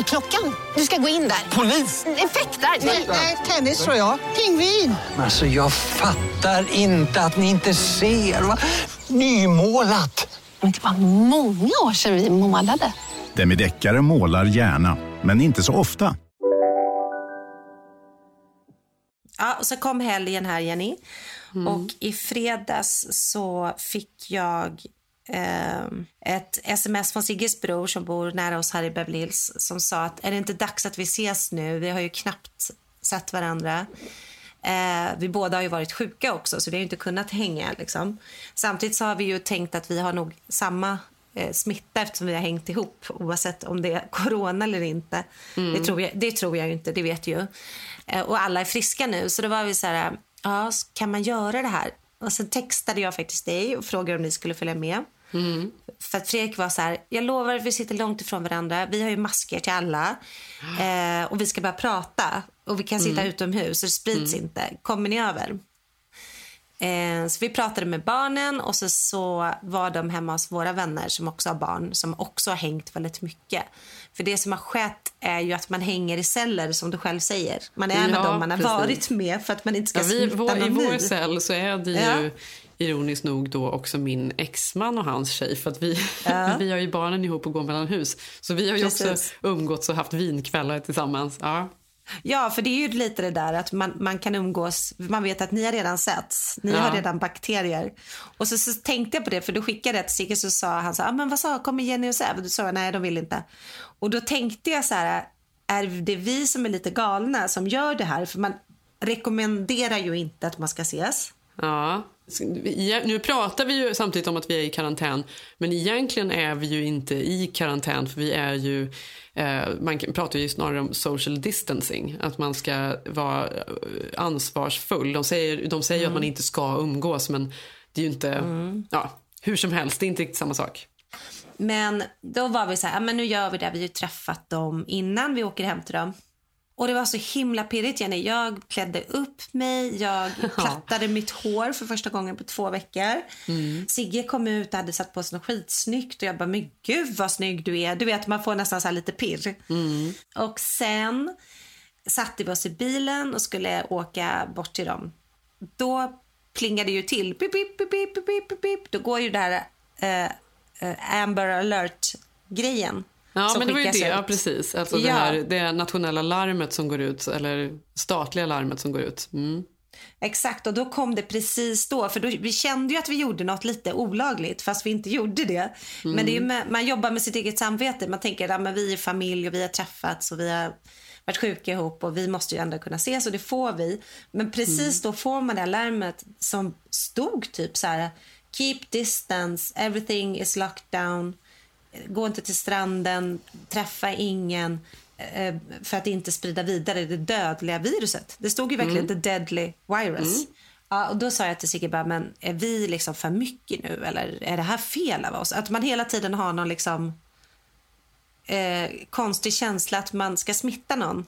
Dörrklockan. Du ska gå in där. Polis? Effektar? Nej, tennis tror jag. Pingvin. Alltså jag fattar inte att ni inte ser. Va? Nymålat! Men det var många år sedan vi målade. Demideckare målar gärna, men inte så ofta. Ja, och så kom helgen här Jenny. Och i fredags så fick jag ett sms från Sigges bror som bor nära oss här i Beverly Hills som sa att är det inte dags att vi ses nu? Vi har ju knappt sett varandra. Eh, vi båda har ju varit sjuka också så vi har inte kunnat hänga liksom. Samtidigt så har vi ju tänkt att vi har nog samma eh, smitta eftersom vi har hängt ihop oavsett om det är [LAUGHS] corona eller inte. Mm. Det, tror jag, det tror jag inte, det vet ju. Eh, och alla är friska nu så då var vi så här, ja kan man göra det här? Och sen textade jag faktiskt dig och frågade om ni skulle följa med. Mm. För att Fredrik var så här, jag lovar att vi sitter långt ifrån varandra. Vi har ju masker till alla. [GASPS] Eh, och vi ska bara prata. Och vi kan sitta Mm. utomhus och det sprids Mm. inte. Kommer ni över? Eh, så vi pratade med barnen och så, så var de hemma hos våra vänner som också har barn som också har hängt väldigt mycket. För det som har skett är ju att man hänger i celler som du själv säger. Man är med Ja, dem man har precis. varit med för att man inte ska Ja, vi, smitta vår, I någon vår ny. cell så är det ju Ja. Ironiskt nog då också min exman och hans tjej. För att vi, Ja. [LAUGHS] vi har ju barnen ihop och går mellan hus. Så vi har ju också Precis. umgåtts och haft vinkvällar tillsammans. Ja. Ja, för det är ju lite det där att man, man kan umgås, man vet att ni har redan setts, ni Ja. har redan bakterier. Och så, så tänkte jag på det, för då skickade jag till Sigge så sa han så ah, men vad sa, kommer Jenny och Zev? Då sa jag, nej de vill inte. Och då tänkte jag så här, är det vi som är lite galna som gör det här? För man rekommenderar ju inte att man ska ses. Ja. Nu pratar vi ju samtidigt om att vi är i karantän. Men egentligen är vi ju inte i karantän för vi är ju eh, man pratar ju snarare om social distancing. Att man ska vara eh, ansvarsfull. De säger, de säger ju att man inte ska umgås men det är ju inte, ja, hur som helst, det är inte riktigt samma sak. Men då var vi så här, "Ja, men nu gör vi det. Vi har ju träffat dem innan vi åker hem till dem. Och det var så himla pirrigt Jenny. Jag klädde upp mig, jag [LAUGHS] plattade mitt hår för första gången på två veckor. Sigge kom ut och hade satt på sig något skitsnyggt och jag bara, men gud vad snygg du är. Du vet, man får nästan så här lite pirr. Och sen satte vi oss i bilen och skulle åka bort till dem. Då plingade ju till. Pip, pip, pip, pip, pip, pip, pip. Då går ju det här eh, eh, Amber alert-grejen. Ja, men det var ju det. Ja, precis. Alltså det, Ja. här, det nationella larmet som går ut, eller statliga larmet som går ut. Mm. Exakt, och då kom det precis då. För då, vi kände ju att vi gjorde något lite olagligt fast vi inte gjorde det. Mm. Men det är ju med, man jobbar med sitt eget samvete. Man tänker att ja, vi är familj och vi har träffats och vi har varit sjuka ihop och vi måste ju ändå kunna ses och det får vi. Men precis då får man det larmet som stod typ så här keep distance, everything is locked down, gå inte till stranden, träffa ingen eh, för att inte sprida vidare det dödliga viruset. Det stod ju verkligen Mm. the deadly virus. Mm. Ja, och då sa jag till Sigge bara, men är vi liksom för mycket nu eller är det här fel av oss? Att man hela tiden har någon liksom eh, konstig känsla att man ska smitta någon.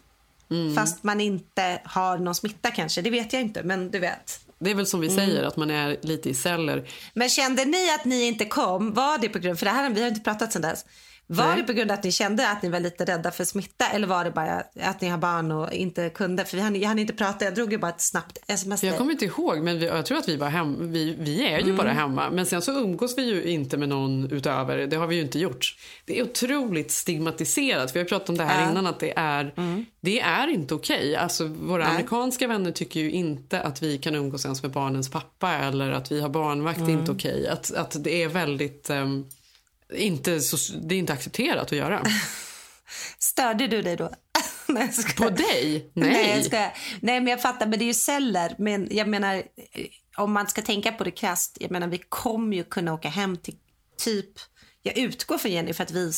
Mm. Fast man inte har någon smitta kanske, det vet jag inte men du vet. Det är väl som vi Mm. säger, att man är lite i celler. Men kände ni att ni inte kom, var det på grund, för det här, vi har inte pratat sedan dess. Var Nej. det på grund av att ni kände att ni var lite rädda för smitta eller var det bara att ni har barn och inte kunde? För vi hann, jag hann inte prata, jag drog ju bara ett snabbt sms Jag kommer inte ihåg, men vi, jag tror att vi var hemma. Vi, vi är ju Mm. bara hemma. Men sen så umgås vi ju inte med någon utöver. Det har vi ju inte gjort. Det är otroligt stigmatiserat. Vi har pratat om det här Ja. innan, att det är, det är inte okej. Alltså, våra Nej. amerikanska vänner tycker ju inte att vi kan umgås ens med barnens pappa eller att vi har barnvakt. Det är Mm. inte okej. Att, att det är väldigt... ehm, inte så, det är inte accepterat att göra. [LAUGHS] Störde du dig då? [LAUGHS] Nej. På dig? Nej. Nej, jag skojar. Nej, men jag fattar, men det är ju celler. Men jag menar, eh, om man ska tänka på det krasst, jag menar vi kommer ju kunna åka hem till typ, jag utgår från Jenny för att vi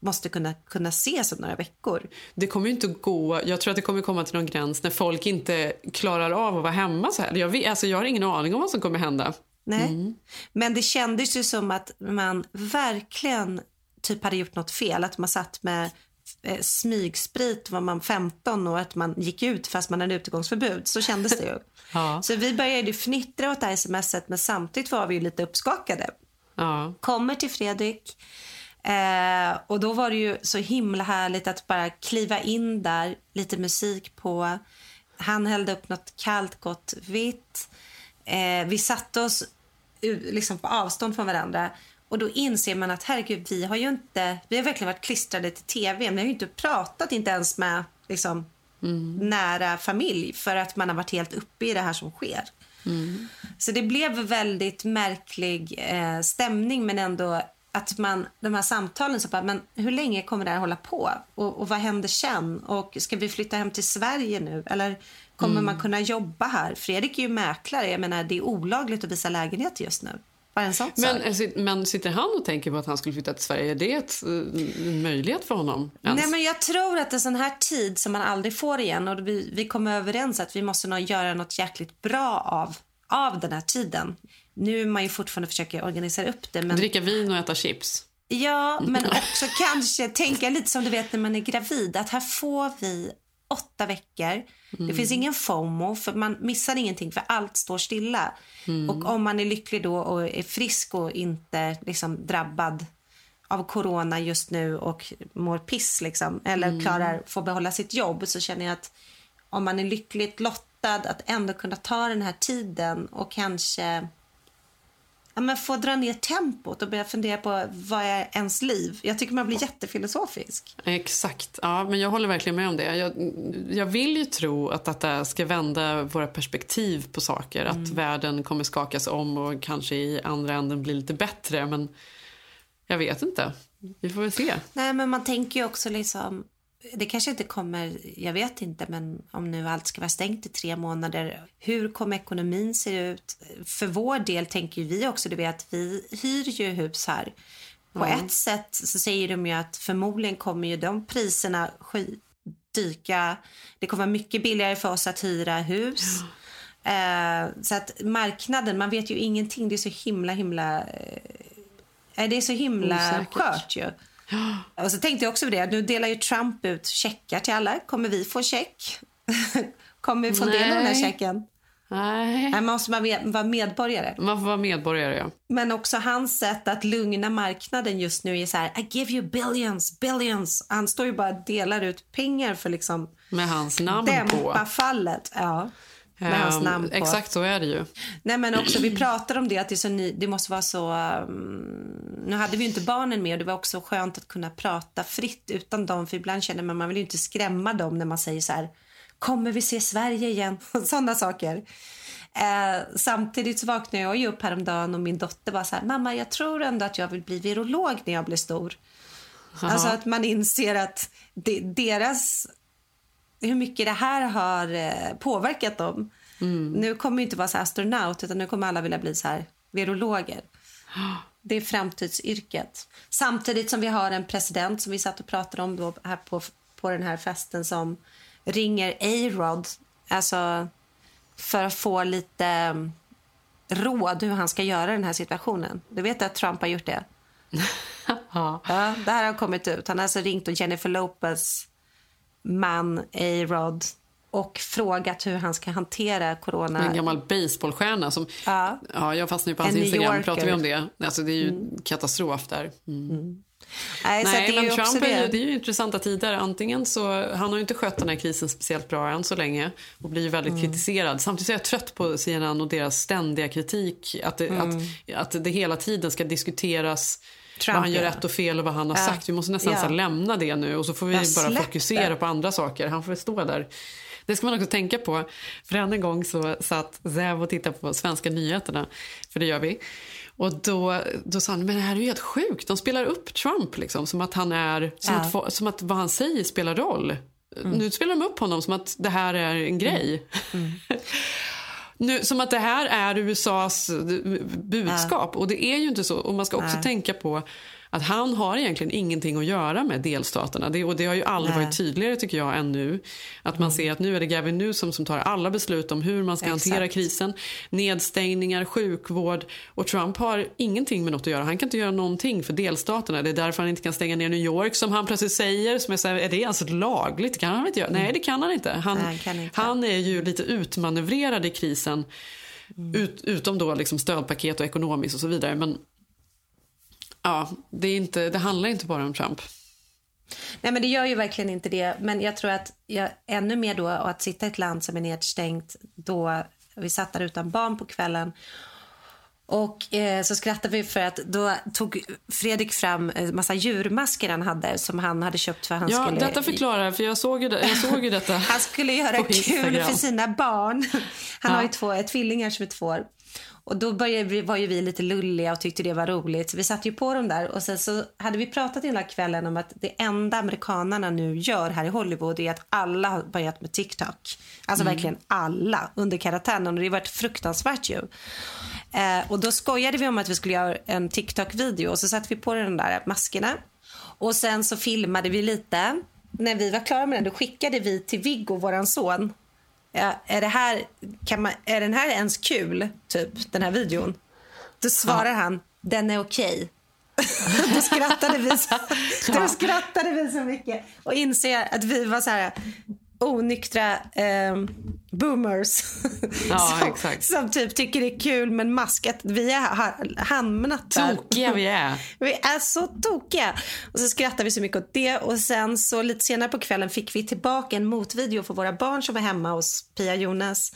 måste kunna, kunna ses om några veckor. Det kommer ju inte gå. Jag tror att det kommer komma till någon gräns när folk inte klarar av att vara hemma så här. Jag, vet, alltså jag har ingen aning om vad som kommer hända. Nej. Mm. Men det kändes ju som att man verkligen typ hade gjort något fel. Att man satt med eh, smygsprit var man 15 och att man gick ut fast man hade utegångsförbud. Så kändes det ju. [LAUGHS] Ja. Så vi började fnittra åt det här smset men samtidigt var vi ju lite uppskakade. Ja. Kommer till Fredrik eh, och då var det ju så himla härligt att bara kliva in där, lite musik på. Han hällde upp något kallt gott vitt. Eh, vi satte oss liksom på avstånd från varandra. Och då inser man att herregud, vi har ju inte, vi har verkligen varit klistrade till tv. Men vi har ju inte pratat, inte ens med liksom, nära familj. För att man har varit helt uppe i det här som sker. Så det blev väldigt märklig eh, stämning men ändå att man, de här samtalen, så bara, men hur länge kommer det här hålla på? Och, och vad händer sen? Och ska vi flytta hem till Sverige nu? Eller kommer Mm. man kunna jobba här? Fredrik är ju mäklare, jag menar det är olagligt att visa lägenhet just nu. Bara en sån Men, sak. eh, men sitter han och tänker på att han skulle flytta till Sverige? Är det ett, eh, en möjlighet för honom? ens? Nej, men jag tror att det är sån här tid som man aldrig får igen och vi, vi kommer överens att vi måste nog göra något jäkligt bra av, av den här tiden. Nu är man ju fortfarande försöker organisera upp det. Men... Dricka vin och äta chips? Ja, men också [LAUGHS] kanske tänka lite som du vet när man är gravid. Att här får vi åtta veckor. Det Mm. finns ingen FOMO för man missar ingenting för allt står stilla. Mm. Och om man är lycklig då och är frisk och inte liksom drabbad av corona just nu och mår piss liksom, eller Mm. klarar får behålla sitt jobb så känner jag att om man är lyckligt lottad att ändå kunna ta den här tiden och kanske ja, men få dra ner tempot och börja fundera på vad är ens liv. Jag tycker man blir jättefilosofisk. Exakt. Ja, men jag håller verkligen med om det. Jag, jag vill ju tro att detta ska vända våra perspektiv på saker. Att världen kommer skakas om och kanske i andra änden bli lite bättre. Men jag vet inte. Vi får väl se. Nej, men man tänker ju också liksom, det kanske inte kommer, jag vet inte, men om nu allt ska vara stängt i tre månader, hur kommer ekonomin se ut? För vår del tänker vi också, du vet, vi hyr ju hus här. På Ja. ett sätt så säger de ju att förmodligen kommer ju de priserna dyka. Det kommer vara mycket billigare för oss att hyra hus. Eh, så att marknaden, man vet ju ingenting. Det är så himla, himla... Eh, det är så himla Osäkert. skört ju. Och så tänkte jag också på det, nu delar ju Trump ut checkar till alla. Kommer vi få check? [LAUGHS] Kommer vi få del av den här Nej. checken? Nej. Nej, man måste vara medborgare. Man får vara medborgare, ja. Men också hans sätt att lugna marknaden just nu är så här, I give you billions, billions. Han står ju bara och delar ut pengar för liksom Med hans namn dämpa på. fallet. Ja, med hans Ehm, namn på. Exakt så är det ju. Nej men också vi pratar om det att det, så ny, det måste vara så um, nu hade vi inte barnen med och det var också skönt att kunna prata fritt utan dem för ibland känner man man vill ju inte skrämma dem när man säger så här kommer vi se Sverige igen [LAUGHS] sådana saker. Eh, samtidigt så vaknade jag ju upp häromdagen och min dotter var så här mamma jag tror ändå att jag vill bli virolog när jag blir stor. Jaha. Alltså att man inser att de, deras hur mycket det här har eh, påverkat dem. Nu kommer ju inte vara så astronaut utan nu kommer alla vilja bli så här virologer. [GASPS] Det är framtidsyrket. Samtidigt som vi har en president som vi satt och pratade om då här på, på den här festen som ringer A-Rod alltså för att få lite mm, råd hur han ska göra den här situationen. Du vet att Trump har gjort det? [LAUGHS] ja. det här har kommit ut. Han har alltså ringt och Jennifer Lopez man A-Rod och frågat hur han ska hantera corona. En gammal baseballstjärna som... Ja. Ja, jag fastnade på hans En Instagram. Pratar vi om det? Alltså, det är ju katastrof där. Mm. Nej, att Nej, ju också Trump är ju, det. är ju intressanta tider. Antingen så, han har ju inte skött den här krisen speciellt bra än så länge och blir väldigt Mm. kritiserad. Samtidigt är jag trött på CNN och deras ständiga kritik. Att det, Mm. att, att det hela tiden ska diskuteras Trump, vad han gör rätt och fel och vad han har Ja. sagt. Vi måste nästan här lämna det nu och så får vi bara fokusera det. på andra saker. Han får stå där. Det ska man också tänka på. För en gång så satt Zev och tittade på svenska nyheterna, för det gör vi. Och då, då sa han, men det här är ju helt sjukt. De spelar upp Trump liksom, som att han är, som, Ja. att, som att vad han säger spelar roll. Mm. Nu spelar de upp honom som att det här är en grej. [LAUGHS] Nu, som att det här är USAs budskap. Och det är ju inte så. Och man ska också Nej. tänka på att han har egentligen ingenting att göra med delstaterna. Det, och det har ju aldrig Nej. varit tydligare tycker jag än nu. Att man ser att nu är det Gavin Newsom som tar alla beslut om hur man ska Exakt. hantera krisen. Nedstängningar, sjukvård. Och Trump har ingenting med något att göra. Han kan inte göra någonting för delstaterna. Det är därför han inte kan stänga ner New York som han plötsligt säger. Som är, så här, är det ens lagligt? Kan han inte göra? Nej, det kan han inte. Han, Nej, han inte. han är ju lite utmanövrerad i krisen. Ut, utom då liksom stödpaket och ekonomiskt och så vidare. Men ja, det, är inte, det handlar inte bara om Trump. Nej, men det gör ju verkligen inte det. Men jag tror att jag, ännu mer då att sitta i ett land som är nedstängt då vi satt där utan barn på kvällen och eh, så skrattade vi för att då tog Fredrik fram en massa djurmasker han hade som han hade köpt för han ja, skulle... detta förklarar, för jag såg ju, det, jag såg ju detta [LAUGHS] Han skulle göra kul för sina barn. Han Ja. har ju två ett tvillingar som är två år. Och då började vi, var ju vi lite lulliga och tyckte det var roligt. Så vi satte ju på dem där och sen så hade vi pratat hela kvällen om att det enda amerikanerna nu gör här i Hollywood är att alla har börjat med TikTok. Alltså Mm. verkligen alla under karantänen och det har varit fruktansvärt ju. Eh, och då skojade vi om att vi skulle göra en TikTok-video och så satte vi på de där maskerna. Och sen så filmade vi lite. När vi var klara med den då skickade vi till Viggo, våran son. Ja, är, det här, kan man, är den här ens kul, typ, den här videon? Då svarar han, den är okej. [LAUGHS] då, skrattade vi så, då skrattade vi så mycket och inser att vi var så här onyktra eh, boomers Ja, [LAUGHS] som, som typ tycker det är kul med en mask. Att vi har hamnat där. Tokiga vi är. [LAUGHS] Vi är så tokiga. Och så skrattade vi så mycket åt det. Och sen så lite senare på kvällen fick vi tillbaka en motvideo för våra barn som var hemma hos Pia Jonas.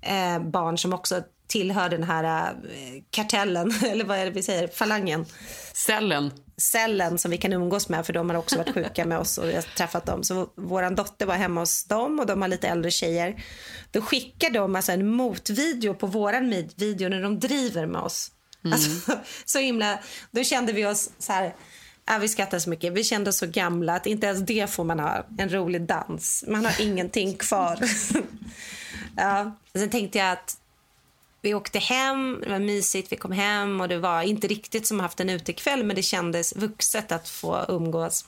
Eh, barn som också tillhör den här eh, kartellen, [LAUGHS] eller vad är det vi säger, falangen. Cellen. Cellen som vi kan umgås med för de har också varit sjuka med oss och vi har träffat dem. Så vår dotter var hemma hos dem och de har lite äldre tjejer. Då skickar de alltså en motvideo på våran mid- video när de driver med oss. Alltså, [LAUGHS] så himla, då kände vi oss så här, ja, vi skrattade så mycket. Vi kände oss så gamla att inte ens det får man ha, en rolig dans. Man har ingenting kvar. [LAUGHS] ja. Sen tänkte jag att vi åkte hem, det var mysigt, vi kom hem och det var inte riktigt som haft en utekväll men det kändes vuxet att få umgås.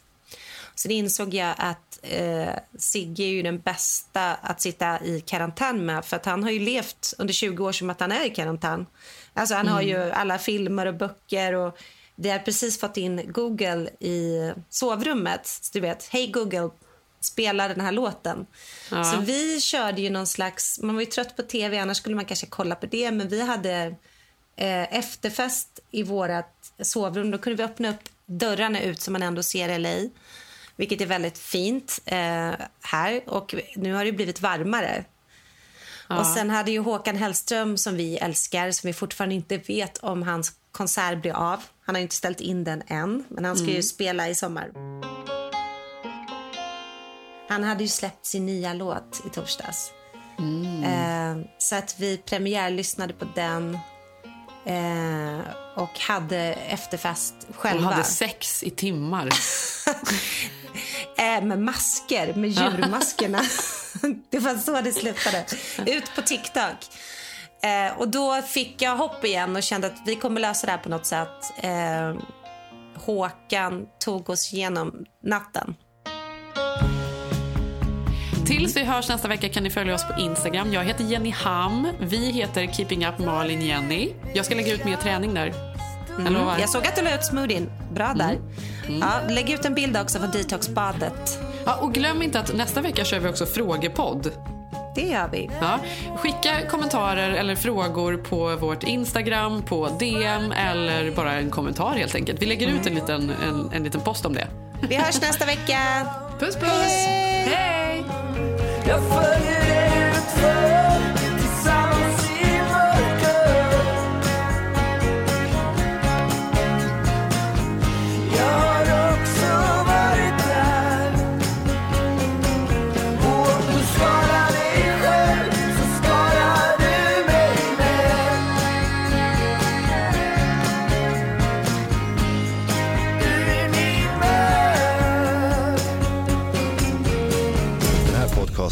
Sen insåg jag att eh, Sigge är ju den bästa att sitta i karantän med för att han har ju levt under 20 år som att han är i karantän. Alltså han har ju alla filmer och böcker och vi har precis fått in Google i sovrummet. Så du vet, hej Google, spela den här låten. Ja. Så vi körde ju någon slags, man var ju trött på tv annars skulle man kanske kolla på det men vi hade eh, efterfest i vårat sovrum. Då kunde vi öppna upp dörrarna ut så man ändå ser LA. Vilket är väldigt fint eh, här och nu har det blivit varmare. Ja. Och sen hade ju Håkan Hellström som vi älskar som vi fortfarande inte vet om hans konsert blir av. Han har ju inte ställt in den än men han ska ju Mm. spela i sommar. Han hade ju släppt sin nya låt i torsdags. Eh, så att vi premiärlyssnade på den eh, och hade efterfest Och själva. hade sex i timmar. [LAUGHS] Eh, med masker, med djurmaskerna. [LAUGHS] det var så det slutade. Ut på TikTok. Eh, och då fick jag hopp igen och kände att vi kommer lösa det här på något sätt. Eh, Håkan tog oss igenom natten. Tills vi hörs nästa vecka kan ni följa oss på Instagram. Jag heter Jenny Ham. Vi heter Keeping Up Malin Jenny. Jag ska lägga ut mer träning där. Mm. Jag såg att du la ut smoothien. Bra där. Ja, lägg ut en bild också från detoxbadet. Ja, och glöm inte att nästa vecka kör vi också frågepodd. Det gör vi. Ja, skicka kommentarer eller frågor på vårt Instagram, på DM eller bara en kommentar helt enkelt. Vi lägger ut en liten, en, en liten post om det. Vi hörs nästa vecka. Puss puss! Hej! Hej! Jag följer